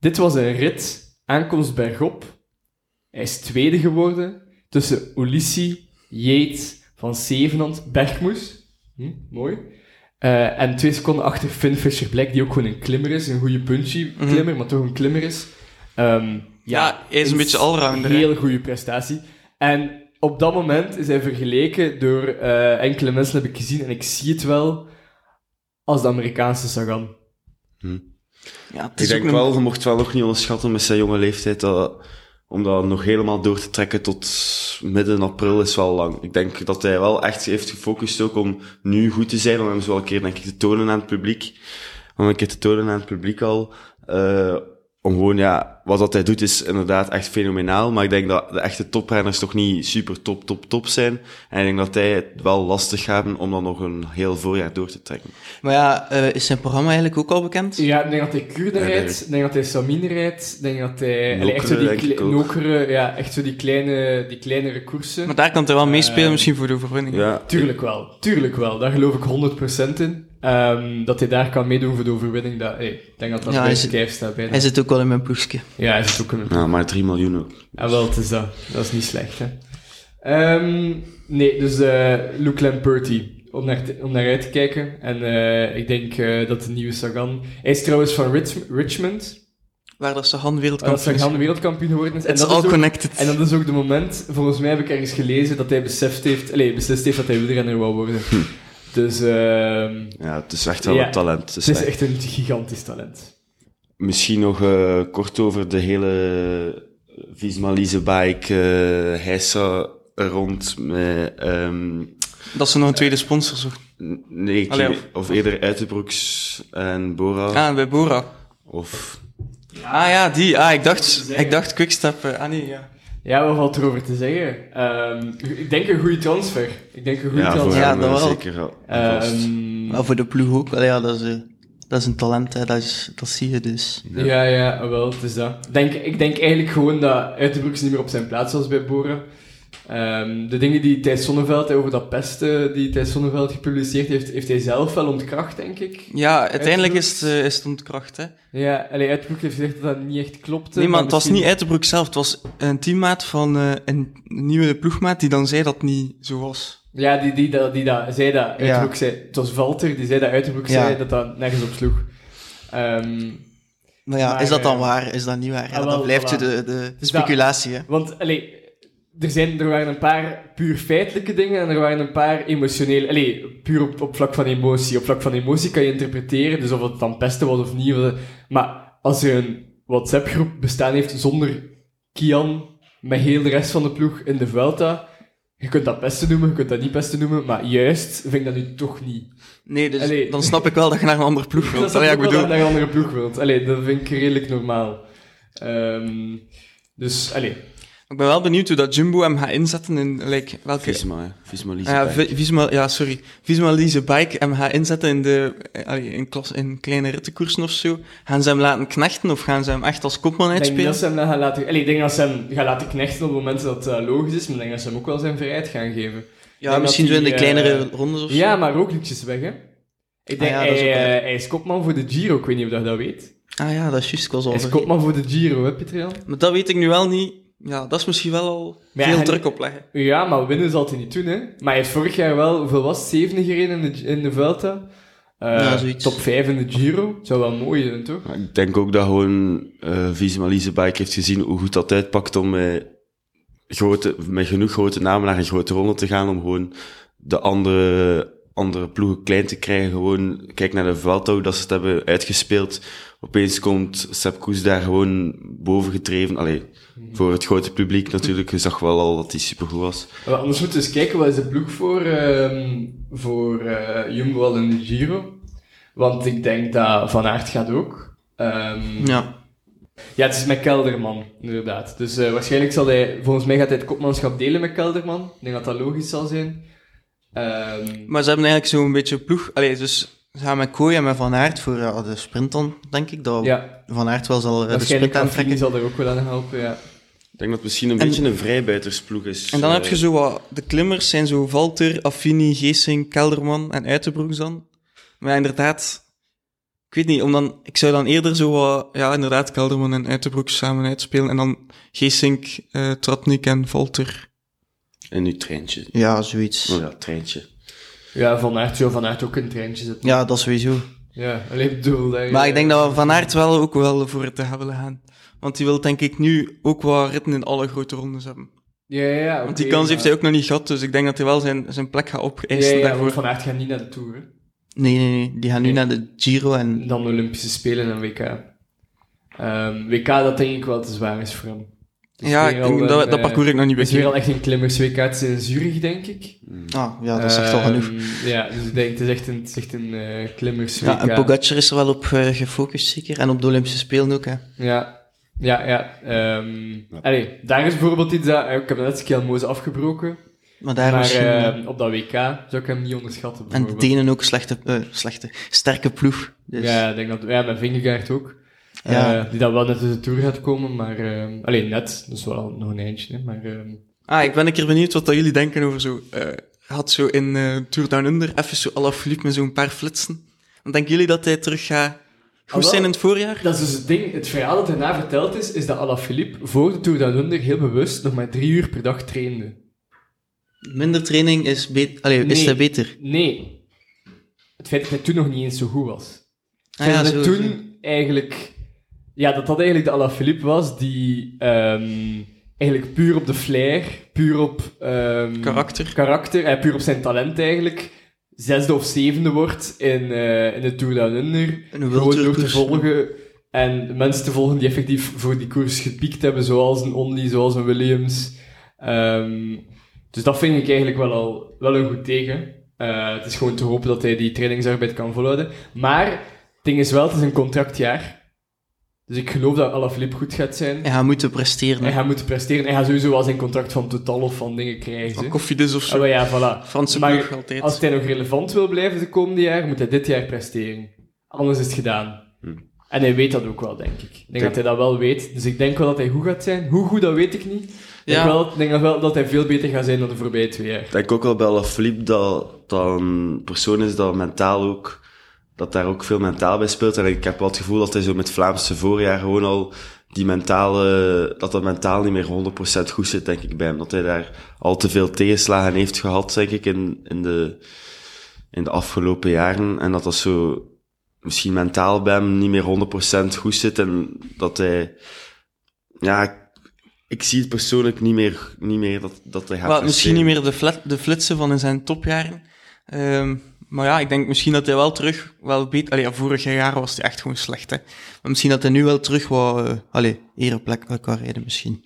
Dit was een rit, aankomst bergop. Hij is tweede geworden tussen Ulissi, Yates, Van Zevenand, Bergmoes. Hm, mooi. Eh, en twee seconden achter Finn Fisher-Black, die ook gewoon een klimmer is. Een goede punchy klimmer, maar toch een klimmer is. Ehm, Ja, hij is een beetje allrounder. Een heel goede prestatie. En op dat moment is hij vergeleken door eh, enkele mensen, heb ik gezien. En ik zie het wel als de Amerikaanse Sagan. Ja, het Ik denk ook een- wel, je mocht wel nog niet onderschatten met zijn jonge leeftijd, dat, om dat nog helemaal door te trekken tot midden april is wel lang. Ik denk dat hij wel echt heeft gefocust ook om nu goed te zijn, om hem zo een keer denk ik te tonen aan het publiek. om een keer te tonen aan het publiek al. eh, om gewoon, ja, wat dat hij doet is inderdaad echt fenomenaal. Maar ik denk dat de echte toprenners toch niet super top, top, top zijn. En ik denk dat hij het wel lastig gaat hebben om dan nog een heel voorjaar door te trekken. Maar ja, eh, is zijn programma eigenlijk ook al bekend? Ja, ik denk dat hij nee. rijdt, ik denk dat hij Samine rijdt, ik denk dat hij... echt zo die kle-. Nokere, ja, echt zo die, kleine, die kleinere koersen. Maar daar kan hij wel meespelen, Eh, misschien voor de overwinning. Ja, Tuurlijk wel, tuurlijk wel. Daar geloof ik 100% in. Ehm, dat hij daar kan meedoen voor de overwinning. Dat, hey, ik denk dat dat Ja, bij hij de kijf staat. Bijna. Hij zit ook wel in mijn ploegje. Ja, hij zit ook in een ja, maar 3 miljoen ook. Ah, wel, het is dat. Dat is niet slecht, hè. Ehm, nee, dus eh Luke Lamperti. Om naar, te- om naar uit te kijken. En eh, ik denk eh, dat de nieuwe Sagan... Hij is trouwens van Rich- Richmond. Waar dat Sagan Waar wereldkampioen is. Sagan wereldkampioen geworden is. En dat, all is ook, connected. en dat is ook de moment, volgens mij heb ik ergens gelezen, dat hij beseft heeft, allez, beslist heeft dat hij wielrenner wou worden. Dus ehm, Ja, het is echt wel Ja, een talent. Het is het is echt een gigantisch talent. Misschien nog eh, kort over de hele Visma Leasebike. eh er rond met... ehm, Dat ze nog een tweede sponsor zochten. nee, ik- Allee, of- of eerder Uitenbroeks en Bora. Ah, bij Bora. Of... Ah ja, die. Ah, ik dacht, ik dacht Quickstep. eh, ah nee, ja. Ja, wat valt erover te zeggen? Ehm, ik denk een goede transfer. Ik denk een goede Ja, voor transfer. Ja, dat wel. zeker. Ehm, Maar voor de ploeg ook. Allee, ja, dat is, dat is een talent, hè. Dat, is, dat zie je dus. ja, ja, wel, het is dat. Ik denk, ik denk eigenlijk gewoon dat Uitenbroeks niet meer op zijn plaats was bij Bora. Ehm, de dingen die Thijs Sonneveld over dat pesten die Thijs Sonneveld gepubliceerd heeft, heeft hij zelf wel ontkracht, denk ik. Ja, uiteindelijk is het, eh, is het ontkracht, hè. Ja, allee, Uitenbroek heeft gezegd dat dat niet echt klopte. Nee, maar het was niet Uitenbroek zelf. Het was een teammaat van eh, een nieuwe ploegmaat die dan zei dat het niet zo was. Ja, die, die, die, die dat zei dat. Uitenbroek zei... Het was Walter, die zei dat Uitenbroek Ja. zei dat dat nergens op sloeg. Ehm, Maar ja, Maar, is dat dan eh, waar? Is dat niet waar? Ja, ah, wel, dat blijft voilà. je de, de Dus speculatie, hè. Want, allee, er, zijn, er waren een paar puur feitelijke dingen en er waren een paar emotionele... Allee, puur op, op vlak van emotie. Op vlak van emotie kan je interpreteren, dus of het dan pesten was of niet. Maar als er een WhatsApp-groep bestaan heeft zonder Kian, met heel de rest van de ploeg in de Vuelta... Je kunt dat pesten noemen, je kunt dat niet pesten noemen, maar juist vind ik dat nu toch niet. Nee, dus Allee. dan snap ik wel dat je naar een andere ploeg Dat (laughs) wilt. is Allee, ja, ik bedoel... dat je naar een andere ploeg wilt. Allee, dat vind ik redelijk normaal. Ehm, dus, allee. Ik ben wel benieuwd hoe dat Jumbo hem gaat inzetten in like, welke... Visma, hè. Visma Ah ja, Visma, ja, sorry. Visma Lease Bike hem gaat inzetten in, de, in, klas, in kleine rittenkoersen of zo. Gaan ze hem laten knechten of gaan ze hem echt als kopman Ik denk uitspelen? dat ze hem dan gaan laten... Allee, ik denk dat ze hem gaan laten knechten op het moment dat het eh, logisch is, maar ik denk dat ze hem ook wel zijn vrijheid gaan geven. Ja, misschien dat zo in de kleinere eh, rondes of Ja, zo. maar Roglic is weg, hè. Ik denk, Ah ja, dat is ook eh, hij is kopman voor de Giro, ik weet niet of je dat weet. Ah ja, dat is juist, ik was al Hij is kopman voor de Giro, hè, Pietrian? Maar dat weet ik nu wel niet. Ja, dat is misschien wel al Maar veel druk opleggen. Ja, maar winnen zal hij niet doen, hè. Maar hij heeft vorig jaar wel, hoeveel was het? Zevende gereden in de, in de Vuelta. Eh, Ja, zoiets. Top 5 in de Giro. Zou wel mooi zijn, toch? Ik denk ook dat gewoon eh Visma Leasebike heeft gezien hoe goed dat uitpakt om met, grote, met genoeg grote namen naar een grote ronde te gaan, om gewoon de andere, andere ploegen klein te krijgen. Gewoon, kijk naar de Vuelta, hoe dat ze het hebben uitgespeeld. Opeens komt Sepp Koes daar gewoon boven gedreven. Allee, voor het grote publiek natuurlijk. Je zag wel al dat hij supergoed was. Maar anders moeten we eens kijken, wat is de ploeg voor, ehm, voor eh, Jumbo al in de Giro? Want ik denk dat Van Aert gaat ook. Ehm, Ja. Ja, het is met Kelderman, inderdaad. Dus eh, waarschijnlijk zal hij, volgens mij gaat hij het kopmanschap delen met Kelderman. Ik denk dat dat logisch zal zijn. Ehm, Maar ze hebben eigenlijk zo'n beetje ploeg... Allee, dus gaan met Kooi en met Van Aert voor ja, de sprint dan, denk ik. Dat ja, Van Aert wel zal eh, de sprint aantrekken. zal er ook wel aan helpen, ja. Ik denk dat het misschien een En- beetje een vrijbuitersploeg is. En dan Eh, heb je zo wat... De klimmers zijn zo Valter, Affini, Geesing, Kelderman en Uitenbroeks dan. Maar inderdaad... Ik weet niet, om dan, ik zou dan eerder zo wat... Ja, inderdaad, Kelderman en Uitenbroeks samen uitspelen. En dan Geesink, eh Tratnik en Valter. En nu treintje. Ja, zoiets. Oh ja, treintje. Ja, Van Aert zou Van Aert ook in het treintje zitten. Ja, dat sowieso. Ja, alleen bedoel... dat je- Maar ik denk dat we Van Aert wel ook wel voor het te gaan willen gaan. Want die wil denk ik nu ook wel ritten in alle grote rondes hebben. Ja, ja, ja. Want die kans heeft hij ook nog niet gehad, dus ik denk dat hij wel zijn, zijn plek gaat Ja, opeisen ja, daarvoor. want Van Aert gaat niet naar de Tour, hè. Nee, nee, nee. Die gaan nu Nee. naar de Giro en... Dan Olympische Spelen en WK. Ehm, WK dat denk ik wel te zwaar is voor hem. Is Ja, ik een, dat, dat eh, parcours heb ik nog niet Het is weer al echt een klimmers-WK. Het is in Zurich, denk ik. Ah, ja, dat is echt al genoeg. Ehm, Ja, dus ik denk, het is echt een, het is echt een eh klimmers-WK. Ja, en Pogacar is er wel op eh, gefocust, zeker. En op de Olympische Spelen ook, hè. Ja, ja, ja. ehm allee, daar is bijvoorbeeld iets dat... Ik heb net Kjelmoze afgebroken. Maar daar maar was... eh, op dat WK zou ik hem niet onderschatten, en de. Denen ook slechte, eh, slechte, sterke ploeg. Dus, Ja, ik denk dat... Ja, met Vingegaard ook. Ja. Eh, die dat wel net in de Tour gaat komen, maar... ehm alleen net, dus wel nog een eindje, hè, maar... ehm, Ah, ik ben een keer benieuwd wat dat jullie denken over zo... eh had zo in eh, Tour Down Under even zo Alaphilippe met zo'n paar flitsen. Dan denken jullie dat hij terug gaat goed Ah, zijn in het voorjaar? Dat is dus het ding, het verhaal dat daarna verteld is, is dat Alaphilippe voor de Tour Down Under heel bewust nog maar drie uur per dag trainde. Minder training is, be Allee, is Nee. hij beter? Nee. Het feit dat hij toen nog niet eens zo goed was. Ah, ja, dat toen eigenlijk... Ja, dat dat eigenlijk de Alaphilippe was die ehm, eigenlijk puur op de flair, puur op... ehm, Karakter. Karakter, en puur op zijn talent eigenlijk, zesde of zevende wordt in, eh, in de Tour Down Under. Gewoon door te volgen en mensen te volgen die effectief voor die koers gepiekt hebben, zoals een Only, zoals een Williams. Ehm, dus dat vind ik eigenlijk wel, al, wel een goed teken. Eh, het is gewoon te hopen dat hij die trainingsarbeid kan volhouden. Maar het ding is wel, het is een contractjaar. Dus ik geloof dat Alaphilippe goed gaat zijn. Hij gaat moeten presteren. Hij hè. gaat moeten presteren. Hij gaat sowieso wel zijn contract van Total of van dingen krijgen. Koffiedis of zo. maar ja, voilà. Franse Maar ploeg altijd. Als hij nog relevant wil blijven de komende jaar, moet hij dit jaar presteren. Anders is het gedaan. Hm. En hij weet dat ook wel, denk ik. Ik denk dat hij dat wel weet. Dus ik denk wel dat hij goed gaat zijn. Hoe goed, dat weet ik niet. Ik Ja. denk, wel, ik denk wel dat hij veel beter gaat zijn dan de voorbije twee jaar. Ik denk ook wel bij Lafilippe dat dat een persoon is dat mentaal ook, dat daar ook veel mentaal bij speelt. En ik heb wel het gevoel dat hij zo met Vlaamse voorjaar gewoon al die mentale, dat dat mentaal niet meer 100% goed zit, denk ik, bij hem. Dat hij daar al te veel tegenslagen heeft gehad, denk ik, in, in de, in de afgelopen jaren. En dat dat zo misschien mentaal bij hem niet meer 100% goed zit en dat hij, ja, ik, ik zie het persoonlijk niet meer, niet meer dat, dat hij gaat misschien niet meer de, flat, de flitsen van in zijn topjaren. Ehm, maar ja, ik denk misschien dat hij wel terug wel beter... Allee, ja, vorig jaar was hij echt gewoon slecht, hè. Maar misschien dat hij nu wel terug wat... eh allee, ereplek kan rijden, misschien.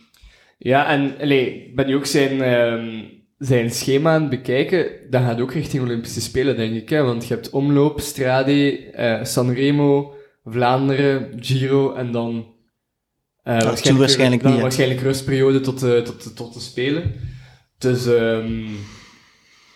Ja, en allee, ik ben nu ook zijn, ehm, zijn schema aan het bekijken. Dat gaat ook richting Olympische Spelen, denk ik. Hè? Want je hebt omloop, Strade, eh, Sanremo, Vlaanderen, Giro en dan... eh, Tour waarschijnlijk dan niet? Waarschijnlijk rustperiode tot de, tot, tot de Spelen. Dus ehm,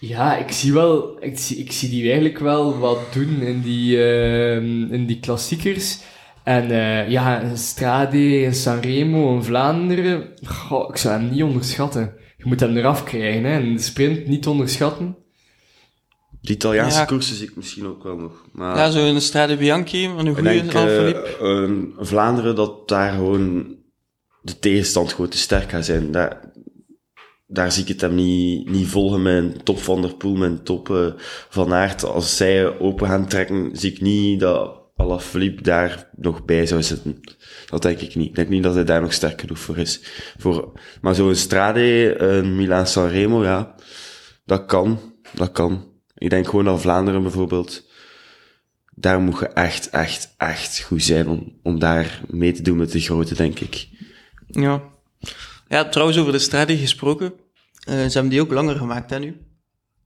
ja, ik zie wel... Ik zie, ik zie die eigenlijk wel wat doen in die, ehm, in die klassiekers. En eh, ja, een Strade, een Sanremo, een Vlaanderen, goh, ik zou hem niet onderschatten. Je moet hem eraf krijgen, hè. En de sprint niet onderschatten. De Italiaanse Ja. koersen zie ik misschien ook wel nog. Maar Ja, zo een Strade Bianchi, een goede eh, Alaphilippe. een Vlaanderen dat daar gewoon de tegenstand gewoon te sterk gaat zijn. Daar, daar zie ik het hem niet, niet volgen een top Van der Poel, een top eh, Van Aert. Als zij open gaan trekken, zie ik niet dat Alaphilippe daar nog bij zou zitten. Dat denk ik niet. Ik denk niet dat hij daar nog sterk genoeg voor is. Voor, maar zo'n Strade, een Milan Sanremo, ja, dat kan. Dat kan. Ik denk gewoon aan Vlaanderen bijvoorbeeld. Daar moet je echt, echt, echt goed zijn om, om daar mee te doen met de grote, denk ik. Ja. Ja, trouwens, over de Strade gesproken. Eh, ze hebben die ook langer gemaakt, hè, nu.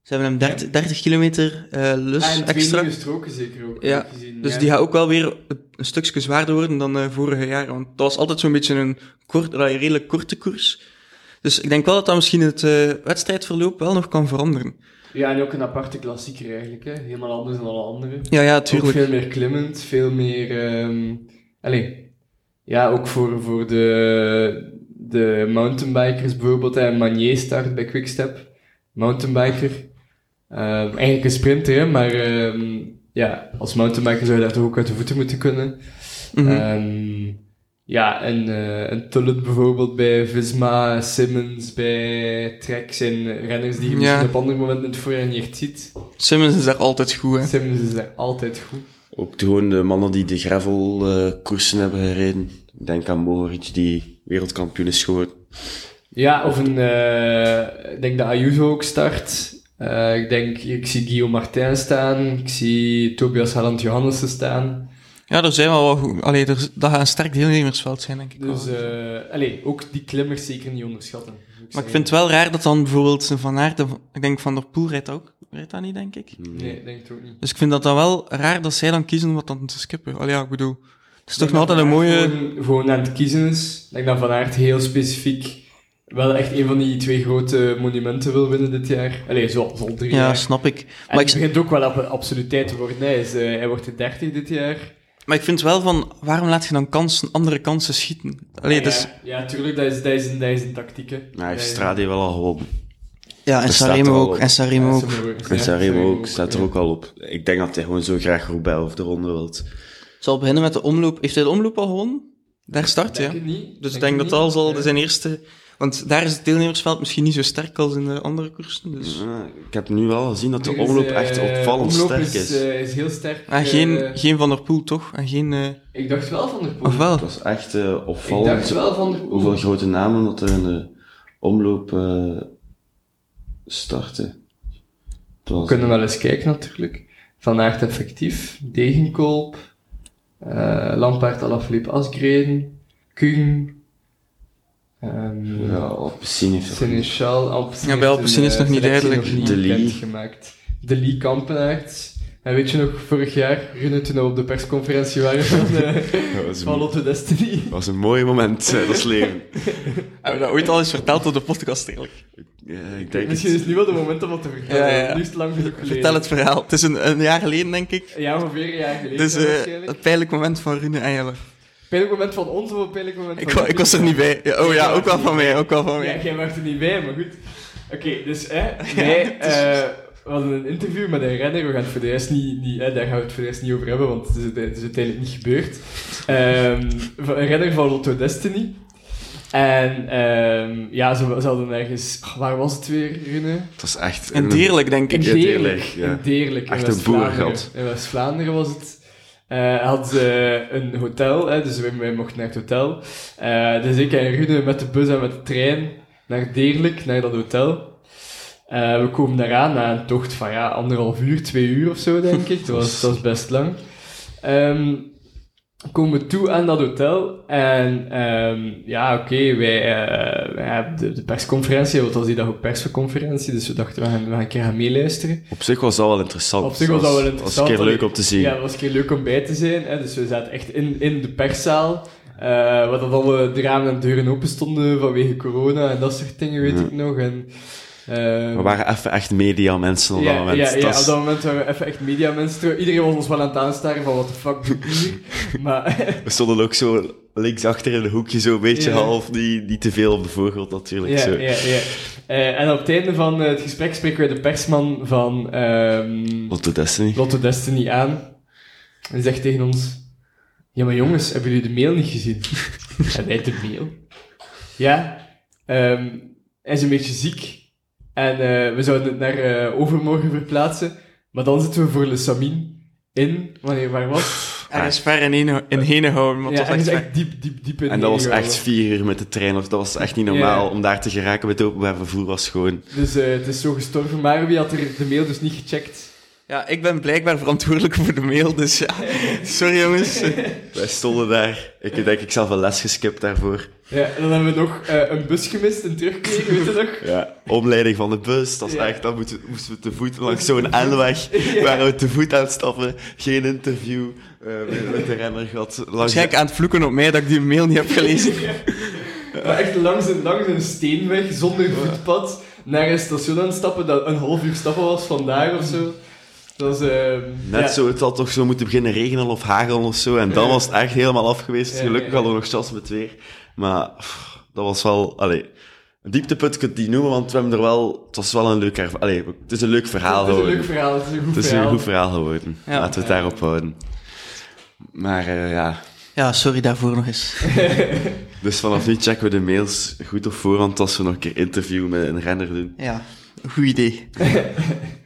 Ze hebben hem 30, 30 kilometer eh lus Ah, en twee extra. nieuwe stroken zeker ook. Ja, gezien. Dus ja. die gaat ook wel weer een, stukje zwaarder worden dan eh vorige jaar. Want dat was altijd zo'n beetje een, kort, een redelijk korte koers. Dus ik denk wel dat dat misschien het wedstrijdverloop wel nog kan veranderen. Ja, en ook een aparte klassieker eigenlijk, hè. Helemaal anders dan alle andere. Ja, ja, Ook tuurlijk. veel meer klimmend, veel meer... ehm allee, ja, ook voor, voor de, de mountainbikers bijvoorbeeld. Hè. Manier start bij Quickstep. Mountainbiker. Ehm, eigenlijk een sprinter, hè, maar ehm, ja, als mountainbiker zou je daar toch ook uit de voeten moeten kunnen. Mhm. Ehm, ja, en uh, een Tullet bijvoorbeeld bij Visma, Simmons bij Trek zijn renners die je Ja. misschien op andere momenten in het voorjaar niet echt ziet. Simmons is daar altijd goed, hè. Simmons is daar altijd goed. Ook de, gewoon de mannen die de gravel eh, koersen hebben gereden. Ik denk aan Mohoric, die wereldkampioen is geworden. Ja, of een, eh, ik denk dat Ayuso ook start. Eh, ik denk, ik zie Guillaume Martin staan. Ik zie Tobias Halland Johannessen staan. Ja, er zijn wel wat goed. Allee, er, dat gaat een sterk deelnemersveld zijn, denk ik. Dus, wel. eh allee, ook die klimmers zeker niet onderschatten. maar ik vind het wel raar dat dan bijvoorbeeld Van Aert, ik denk Van der Poel rijdt ook. Rijdt dat niet, denk ik? Nee, ik denk het ook niet. Dus ik vind dat dan wel raar dat zij dan kiezen om wat dan te skippen. Allee, ja, ik bedoel... Het is Ik toch nog altijd een dat mooie... Gewoon, gewoon aan het kiezen is. Ik denk dat Van Aert heel specifiek wel echt een van die twee grote monumenten wil winnen dit jaar. Allee, zo, zo drie Ja, jaar. snap ik. En Maar het ik, begint ook wel op een absoluteit te worden. Hij, is, eh, hij wordt de 30 dit jaar. maar ik vind wel van, waarom laat je dan kansen, andere kansen schieten? Allee, ja, dus... ja, tuurlijk, dat is, dat is, een, dat is een tactiek. Hij heeft Dat Strade wel al gewonnen. Ja, en Dat al ook. En Sanremo Ja, ook. En ja, Sanremo ook, staat er ja. ook al op. Ik denk dat hij gewoon zo graag Roubaix of de ronde wilt. Zal beginnen met de omloop. Heeft hij de omloop al gewonnen? Daar start, ja. Niet. Dus ik Denk dat al Ja. zijn eerste... Want daar is het deelnemersveld misschien niet zo sterk als in de andere koersen. Dus... Ja, ik heb nu wel gezien dat de omloop eh, echt opvallend omloop sterk is. is. eh, is heel sterk. Ah, eh, geen, geen Van der Poel, toch? En geen... eh, Ik dacht wel van der Poel. Of wel? Het was echt eh, Ik dacht opvallend wel van der Poel. hoeveel grote namen dat er in de omloop eh starten. Het We was- kunnen wel eens kijken natuurlijk. Van Aert effectief, Degenkolb, eh Lampaard, Alaphilippe, Asgreen, Kuhn, ehm Ja, Alpecin heeft Seneschal, Alpecin Ja, bij Alpecin is het nog eh, niet duidelijk. De Lee. De Lee Kampenaert. En weet je nog, vorig jaar, Rune, toen we op de persconferentie waren van, (laughs) eh, was van Lotto Destiny. dat was een mooi moment, eh, dat is leven. (laughs) Hebben we dat ooit al eens verteld op de podcast, eigenlijk? Ja, ik denk Misschien is het. het nu wel de moment om wat te vertellen. Ja, ja, ja. Nu is het lang genoeg geleden. Vertel het verhaal. Het is een, een jaar geleden, denk ik. Ja, ongeveer een jaar geleden Dus eh, het pijnlijk moment van Rune en Jelle. Pijnlijk moment van ons of een pijnlijk moment Ik, van wa- ik was er niet bij. Ja, oh ja, ook wel van mij, ook wel van Ja, mij. jij was er niet bij, maar goed. Oké, dus hè, (laughs) wij eh, we hadden een interview met een renner. We gaan het voor de rest niet, niet hè, daar gaan we het voor de rest niet over hebben, want het is, het is uiteindelijk niet gebeurd. Ehm, een renner van Lotto Destiny. En ehm, ja, ze, ze hadden ergens... ach, waar was het weer, Rune? Het was echt... En deerlijk, denk In ik. Ja, Deerlijk. Deerlijk, ja. In Deerlijk, Echt een West-Vlaanderen. boerengat. In West-Vlaanderen was het. Eh had ze een hotel, hè, dus wij, wij mochten naar het hotel. Eh, dus ik en Rune met de bus en met de trein naar Deerlijk, naar dat hotel. Eh, we komen daaraan na een tocht van ja, anderhalf uur, twee uur of zo, denk ik. Dat was, dat was best lang. Ehm, komen we toe aan dat hotel en ehm, ja, oké, wij, eh, wij hebben de, de persconferentie, want was die dag ook persconferentie, dus we dachten, we gaan, we gaan een keer gaan meeluisteren. Op zich was dat wel interessant. Op zich was dat wel interessant. was een keer leuk om te zien. Ja, het was een keer leuk om bij te zijn. Hè. Dus we zaten echt in, in de perszaal. eh waar dat alle de ramen en deuren open stonden vanwege corona en dat soort dingen, weet Ja. ik nog. En, ehm, We waren even echt media mensen op ja, dat moment. Ja, ja op dat moment waren we even echt mediamensen. Iedereen was ons wel aan het aanstaren van wat de fuck doe ik hier? (laughs) Maar We stonden ook zo links achter in een hoekje, zo een beetje half, niet, niet te veel op de voorgrond natuurlijk. ja, zo. ja, ja. Eh, en op het einde van eh, het gesprek spreken wij de persman van ehm Lotto Destiny. Lotto Destiny aan. En zegt tegen ons... Ja, maar jongens, hebben jullie de mail niet gezien? en (laughs) hij de mail. Ja, ehm, hij is een beetje ziek. En eh, we zouden het naar eh, overmorgen verplaatsen. Maar dan zitten we voor Le Samin in... Wanneer, waar was het? Er is ver in, Hene- in Henegouwen, maar Ja, het was hij is echt echt diep, diep, diep in En dat was echt vier uur met de trein, of dat was echt niet normaal. Ja. Om daar te geraken met openbaar vervoer was gewoon... Dus eh, het is zo gestorven. Maar wie had er de mail dus niet gecheckt? Ja, ik ben blijkbaar verantwoordelijk voor de mail, dus ja. Sorry jongens. Wij stonden daar. Ik denk, ik zelf een les geskipt daarvoor. Ja, en dan hebben we nog eh, een bus gemist en teruggekregen, weet je nog? Ja, omleiding van de bus, dat is Ja. echt, dan moeten, moesten we te voet langs zo'n N-weg, (laughs) waren we te voet aan het stappen, geen interview eh, met, met de renner gehad. Langs Waarschijnlijk aan het vloeken op mij dat ik die mail niet heb gelezen. (laughs) Maar echt langs een, langs een steenweg, zonder voetpad, naar een station aan het stappen, dat een half uur stappen was vandaar of zo. Dat ehm, Net ja. zo, het had toch zo moeten beginnen regenen of hagelen of zo, en dan was het echt helemaal af geweest. Ja, Gelukkig ja, ja. hadden we nog chance met weer. Maar pff, dat was wel, allee, een dieptepunt kun je het niet noemen, want we hebben er wel, het was wel een leuk, allee, het is een leuk verhaal Het is een geworden. leuk verhaal, het is een goed Het is verhaal. een goed verhaal geworden. Ja. Laten we het daarop houden. Maar eh, ja, Ja, sorry daarvoor nog eens. (laughs) dus vanaf nu checken we de mails goed op voorhand als we nog een keer interview met een renner doen. Ja, goed idee. (laughs)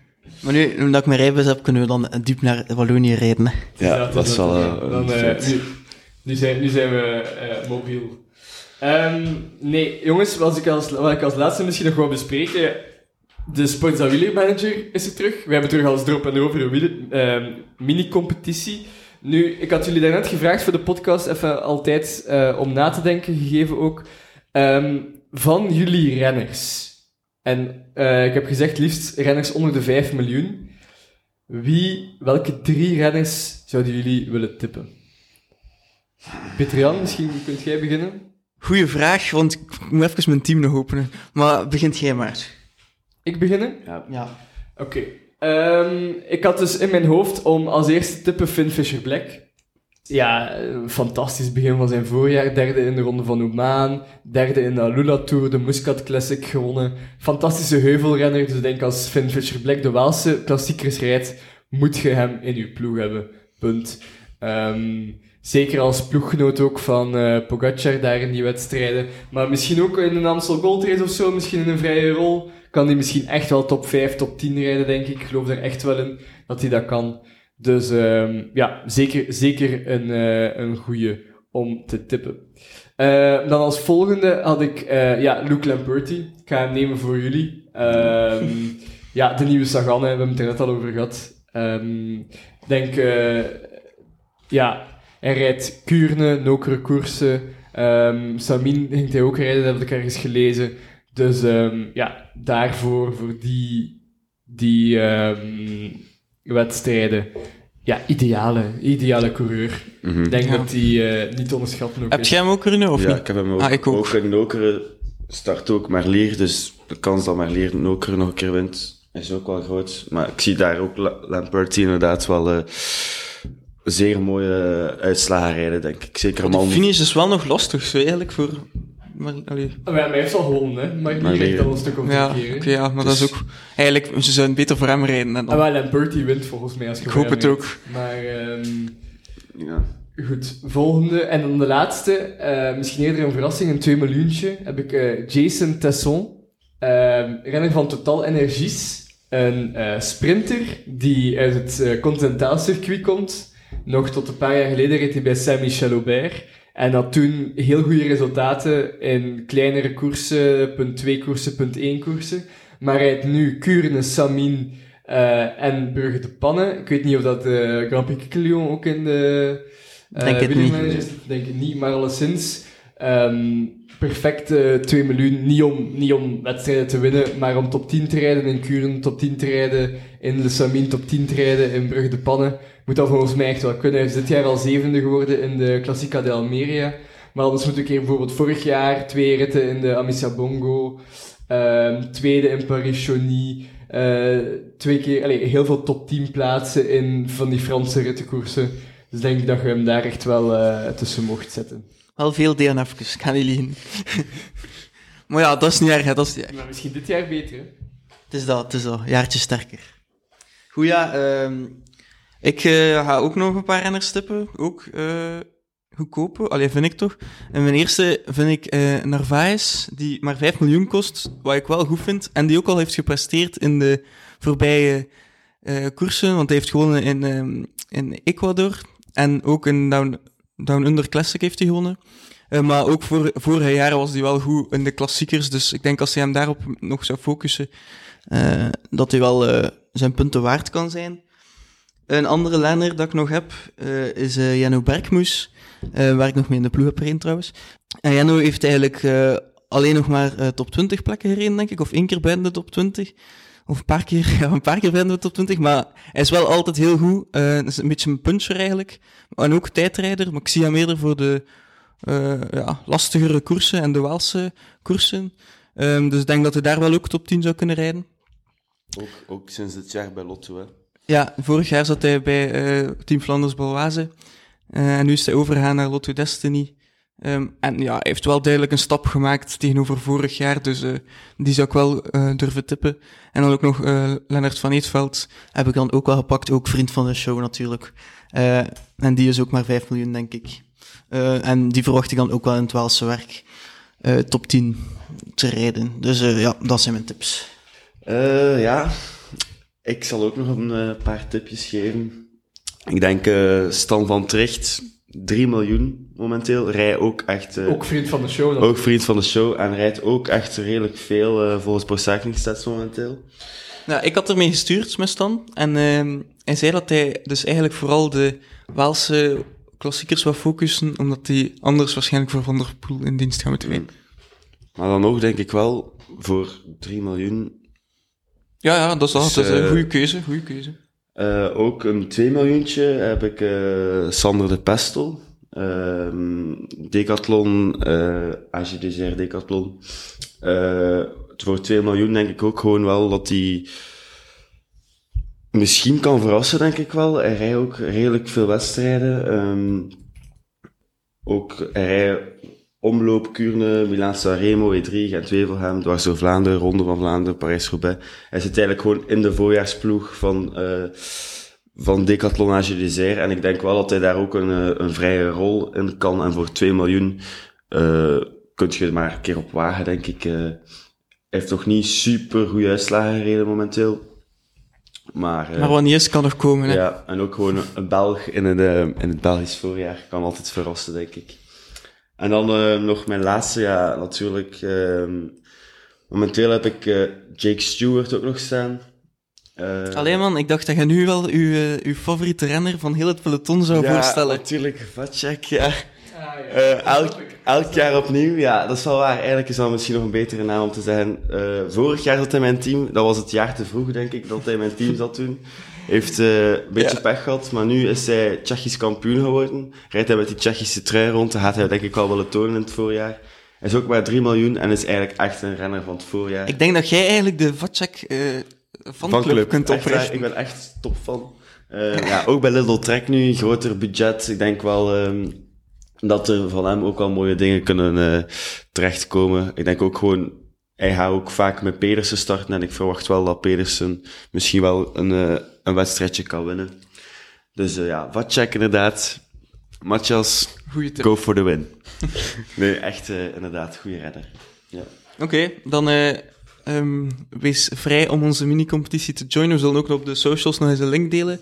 maar nu, nu dat ik mijn rijbewijs heb, kunnen we dan diep naar Wallonië rijden. hè. Ja, dat is wel eh, Dan, eh, nu, nu, zijn, nu zijn we eh, mobiel. Ehm, nee, jongens, wat ik, als, wat ik als laatste misschien nog wil bespreken... De Sportza Wieler Manager is er terug. We hebben terug als erop en erover een wieler- ehm, mini-competitie. Nu, ik had jullie daarnet gevraagd voor de podcast even altijd eh, om na te denken, gegeven ook, ehm, van jullie renners. En eh, ik heb gezegd liefst renners onder de 5 miljoen. Wie, welke drie renners zouden jullie willen tippen? Petrian, misschien kunt jij beginnen? Goeie vraag, want ik moet even mijn team nog openen. Maar begint jij maar. Ik beginnen? Ja. Ja. Oké. Ehm, ik had dus in mijn hoofd om als eerste te tippen Finn Fisher-Black. Ja, fantastisch begin van zijn voorjaar. Derde in de Ronde van Oman. Derde in de Alula Tour, de Muscat Classic gewonnen. Fantastische heuvelrenner. Dus ik denk als Finn Fisher-Black de Waalse klassiekers rijdt, moet je hem in je ploeg hebben. Punt. Ehm, zeker als ploeggenoot ook van eh Pogacar daar in die wedstrijden. Maar misschien ook in een Amstel Gold Race of zo, misschien in een vrije rol. Kan hij misschien echt wel top 5, top 10 rijden, denk ik. Ik geloof er echt wel in dat hij dat kan. Dus ehm, ja, zeker, zeker een, eh, een goede om te tippen. Eh, dan als volgende had ik eh, ja, Luke Lamperti. Ik ga hem nemen voor jullie. Ehm, (laughs) ja, de nieuwe Sagan, hè, we hebben het er net al over gehad. Ehm, Ik denk, eh, ja, hij rijdt Kuurne, nokere koersen. Ehm Samin ging hij ook rijden, dat heb ik ergens gelezen. Dus ehm, ja, daarvoor, voor die, die ehm, wedstrijden, ja, ideale, ideale coureur. Mhm. Ik denk Ja. dat hij eh, niet te onderschatten ook Heb is. jij hem ook kunnen, of ja, niet? ik heb hem ook. Ah, ik ook. ook in Nokeren start ook Merlier, dus de kans dat Merlier Nokeren nog een keer wint is ook wel groot. Maar ik zie daar ook La- Lamperti inderdaad wel eh, zeer mooie uitslagen rijden, denk ik. Zeker De man. finish is wel nog lastig, zo eigenlijk, voor... Maar, allee. Ja, maar hij heeft al gewonnen, hè. Maar die weer- al een stuk over Ja, keer. ja, maar dat is Dus- ook... Eigenlijk, ze zouden beter voor hem rijden. En Ah, dan. wel, Lamperti wint volgens mij als je Ik voor hoop het ook. Maar... ehm, Ja. Goed, volgende. En dan de laatste, eh, misschien eerder een verrassing, een 2 miljoentje, heb ik eh, Jason Tesson, eh, renner van Total Energies. Een eh, sprinter die uit het eh continentaal circuit komt. Nog tot een paar jaar geleden reed hij bij Saint-Michel Aubert. En had toen heel goede resultaten in kleinere koersen, punt 2 koersen, punt 1 koersen. Maar hij rijdt nu Kuurne, Samin eh, en Brugge de Pannen. Ik weet niet of dat de Grand Prix ook in de eh Denk het niet. Denk het niet, maar alleszins ehm perfecte 2 miljoen. Niet om, niet om wedstrijden te winnen, maar om top 10 te rijden in Kuren, top 10 te rijden in de Samin, top 10 te rijden in Brugge de Pannen. Moet dat volgens mij echt wel kunnen. Hij is dit jaar al zevende geworden in de Classica de Almeria. Maar anders moet ik hier bijvoorbeeld vorig jaar twee ritten in de Amissa Bongo, ehm, tweede in Paris-Chauny, eh, twee keer, allee, heel veel top 10 plaatsen in van die Franse rittenkoersen. Dus denk ik dat je hem daar echt wel eh, tussen mocht zetten. Wel veel DNF'jes, ik ga niet liegen. (laughs) maar ja, dat is niet erg, hè, dat is niet erg. Maar misschien dit jaar beter, hè? Het is dat, het is dat. Jaartje sterker. Goed, ja. ehm, ik eh, ga ook nog een paar renners tippen. Ook eh goedkope. Allee, vind ik toch. En mijn eerste vind ik eh Narvaez, die maar 5 miljoen kost. Wat ik wel goed vind. En die ook al heeft gepresteerd in de voorbije eh, koersen. Want hij heeft gewonnen in, ehm, in Ecuador. En ook in Down, Down Under Classic heeft hij gewonnen. Eh, maar ook voor, vorige jaren was hij wel goed in de klassiekers. Dus ik denk als hij hem daarop nog zou focussen, eh, dat hij wel eh, zijn punten waard kan zijn. Een andere lenner dat ik nog heb, is Janno Bergmoes, waar ik nog mee in de ploeg heb gereden trouwens. En heeft eigenlijk alleen nog maar top 20 plekken gereden, denk ik, of één keer buiten de top 20. Of een paar keer, (laughs) ja, een paar keer de top 20, maar hij is wel altijd heel goed. Hij is een beetje een puncher eigenlijk. En ook tijdrijder, maar ik zie hem eerder voor de eh, ja, lastigere koersen en de Waalse koersen. Ehm, dus ik denk dat hij daar wel ook top 10 zou kunnen rijden. Ook, ook sinds dit jaar bij Lotto, hè. Ja, vorig jaar zat hij bij eh, Team Flanders Baloise. Eh, en nu is hij overgegaan naar Lotto Destiny. Ehm, en ja, hij heeft wel duidelijk een stap gemaakt tegenover vorig jaar. Dus eh, die zou ik wel eh, durven tippen. En dan ook nog eh Lennart van Eetveld. Heb ik dan ook wel gepakt. Ook vriend van de show natuurlijk. En die is ook maar 5 miljoen, denk ik. En die verwacht ik dan ook wel in het Waalse werk. top 10 te rijden. Dus ja, dat zijn mijn tips. Ja, ik zal ook nog een paar tipjes geven. Ik denk Stan van Tricht, 3 miljoen momenteel. Rij ook echt... eh, Ook vriend van de show. Dan. ook vriend van de show en rijdt ook echt redelijk veel eh, volgens Pro Cycling Stats momenteel. Nou, ik had ermee gestuurd met Stan. En ehm, hij zei dat hij dus eigenlijk vooral de Waalse klassiekers wil focussen, omdat hij anders waarschijnlijk voor Van der Poel in dienst gaat moeten zijn. Maar dan ook denk ik wel, voor 3 miljoen Ja, ja, dat is, dat. Dus, dat is een eh, goede keuze, goede keuze. Eh, ook een 2 miljoentje heb ik eh, Sander de Pestel. Ehm Decathlon, AG Decathlon. Voor 2 miljoen denk ik ook gewoon wel dat hij misschien kan verrassen, denk ik wel. Hij rijdt ook redelijk veel wedstrijden. Ehm, ook hij omloop, Kuurne, Milaan Sanremo, E3, Gent-Wevelgem, dwars door Vlaanderen, Ronde van Vlaanderen, Parijs-Roubaix. Hij zit eigenlijk gewoon in de voorjaarsploeg van, eh van Decathlon AG Désert. En ik denk wel dat hij daar ook een, eh, een vrije rol in kan. En voor 2 miljoen eh kun je het maar een keer op wagen, denk ik. Hij heeft nog niet super goede uitslagen gereden momenteel. Maar, Maar wanneer is kan nog komen, hè? ja, en ook gewoon een Belg in het, in het Belgisch voorjaar kan altijd verrassen, denk ik. En dan eh, nog mijn laatste, ja, natuurlijk. ehm, momenteel heb ik eh, Jake Stewart ook nog staan. Eh, Alleen man, ik dacht dat je nu wel uw, uw favoriete renner van heel het peloton zou ja, voorstellen. natuurlijk, Vatjek, ja. Elk, elk jaar opnieuw, ja, dat is wel waar. Eigenlijk is dat misschien nog een betere naam om te zeggen. Vorig jaar zat hij in mijn team, dat was het jaar te vroeg, denk ik, dat hij in mijn team zat toen. Heeft eh, een beetje Ja. pech gehad, maar nu is hij Tsjechisch kampioen geworden. Rijdt hij met die Tsjechische trui rond, dat gaat hij denk ik wel willen tonen in het voorjaar. Hij is ook maar 3 miljoen en is eigenlijk echt een renner van het voorjaar. Ik denk dat jij eigenlijk de Vatchek eh fanclub kunt Echt waar, oprichten. ik ben echt top van. Eh, ja, ook bij Little Trek nu, groter budget. Ik denk wel ehm, dat er van hem ook wel mooie dingen kunnen eh, terechtkomen. Ik denk ook gewoon, hij gaat ook vaak met Pedersen starten en ik verwacht wel dat Pedersen misschien wel een, eh, een wedstrijdje kan winnen. Dus eh, ja, wat check inderdaad. Tip. go for the win. (laughs) nee, echt eh, inderdaad, goede redder. Ja. Oké, dan eh, ehm, wees vrij om onze mini-competitie te joinen. We zullen ook op de socials nog eens een link delen.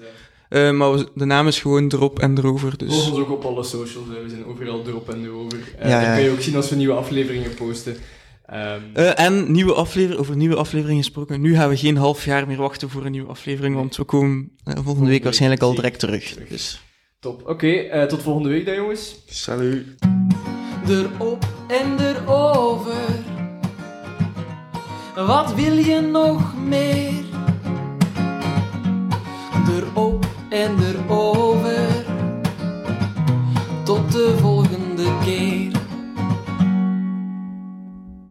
Eh, maar we- de naam is gewoon erop en erover. Dus. Volg ons ook op alle socials, hè. we zijn overal erop en erover. Eh Ja, dat ja. kun je ook zien als we nieuwe afleveringen posten. Ehm, Eh, en nieuwe aflever over nieuwe afleveringen gesproken. Nu gaan we geen half jaar meer wachten voor een nieuwe aflevering, want we komen eh, volgende week waarschijnlijk al direct terug. Dus. top. Oké, eh, tot volgende week dan jongens. Salut. Erop en erover. Wat wil je nog meer? Erop en erover. Tot de volgende keer.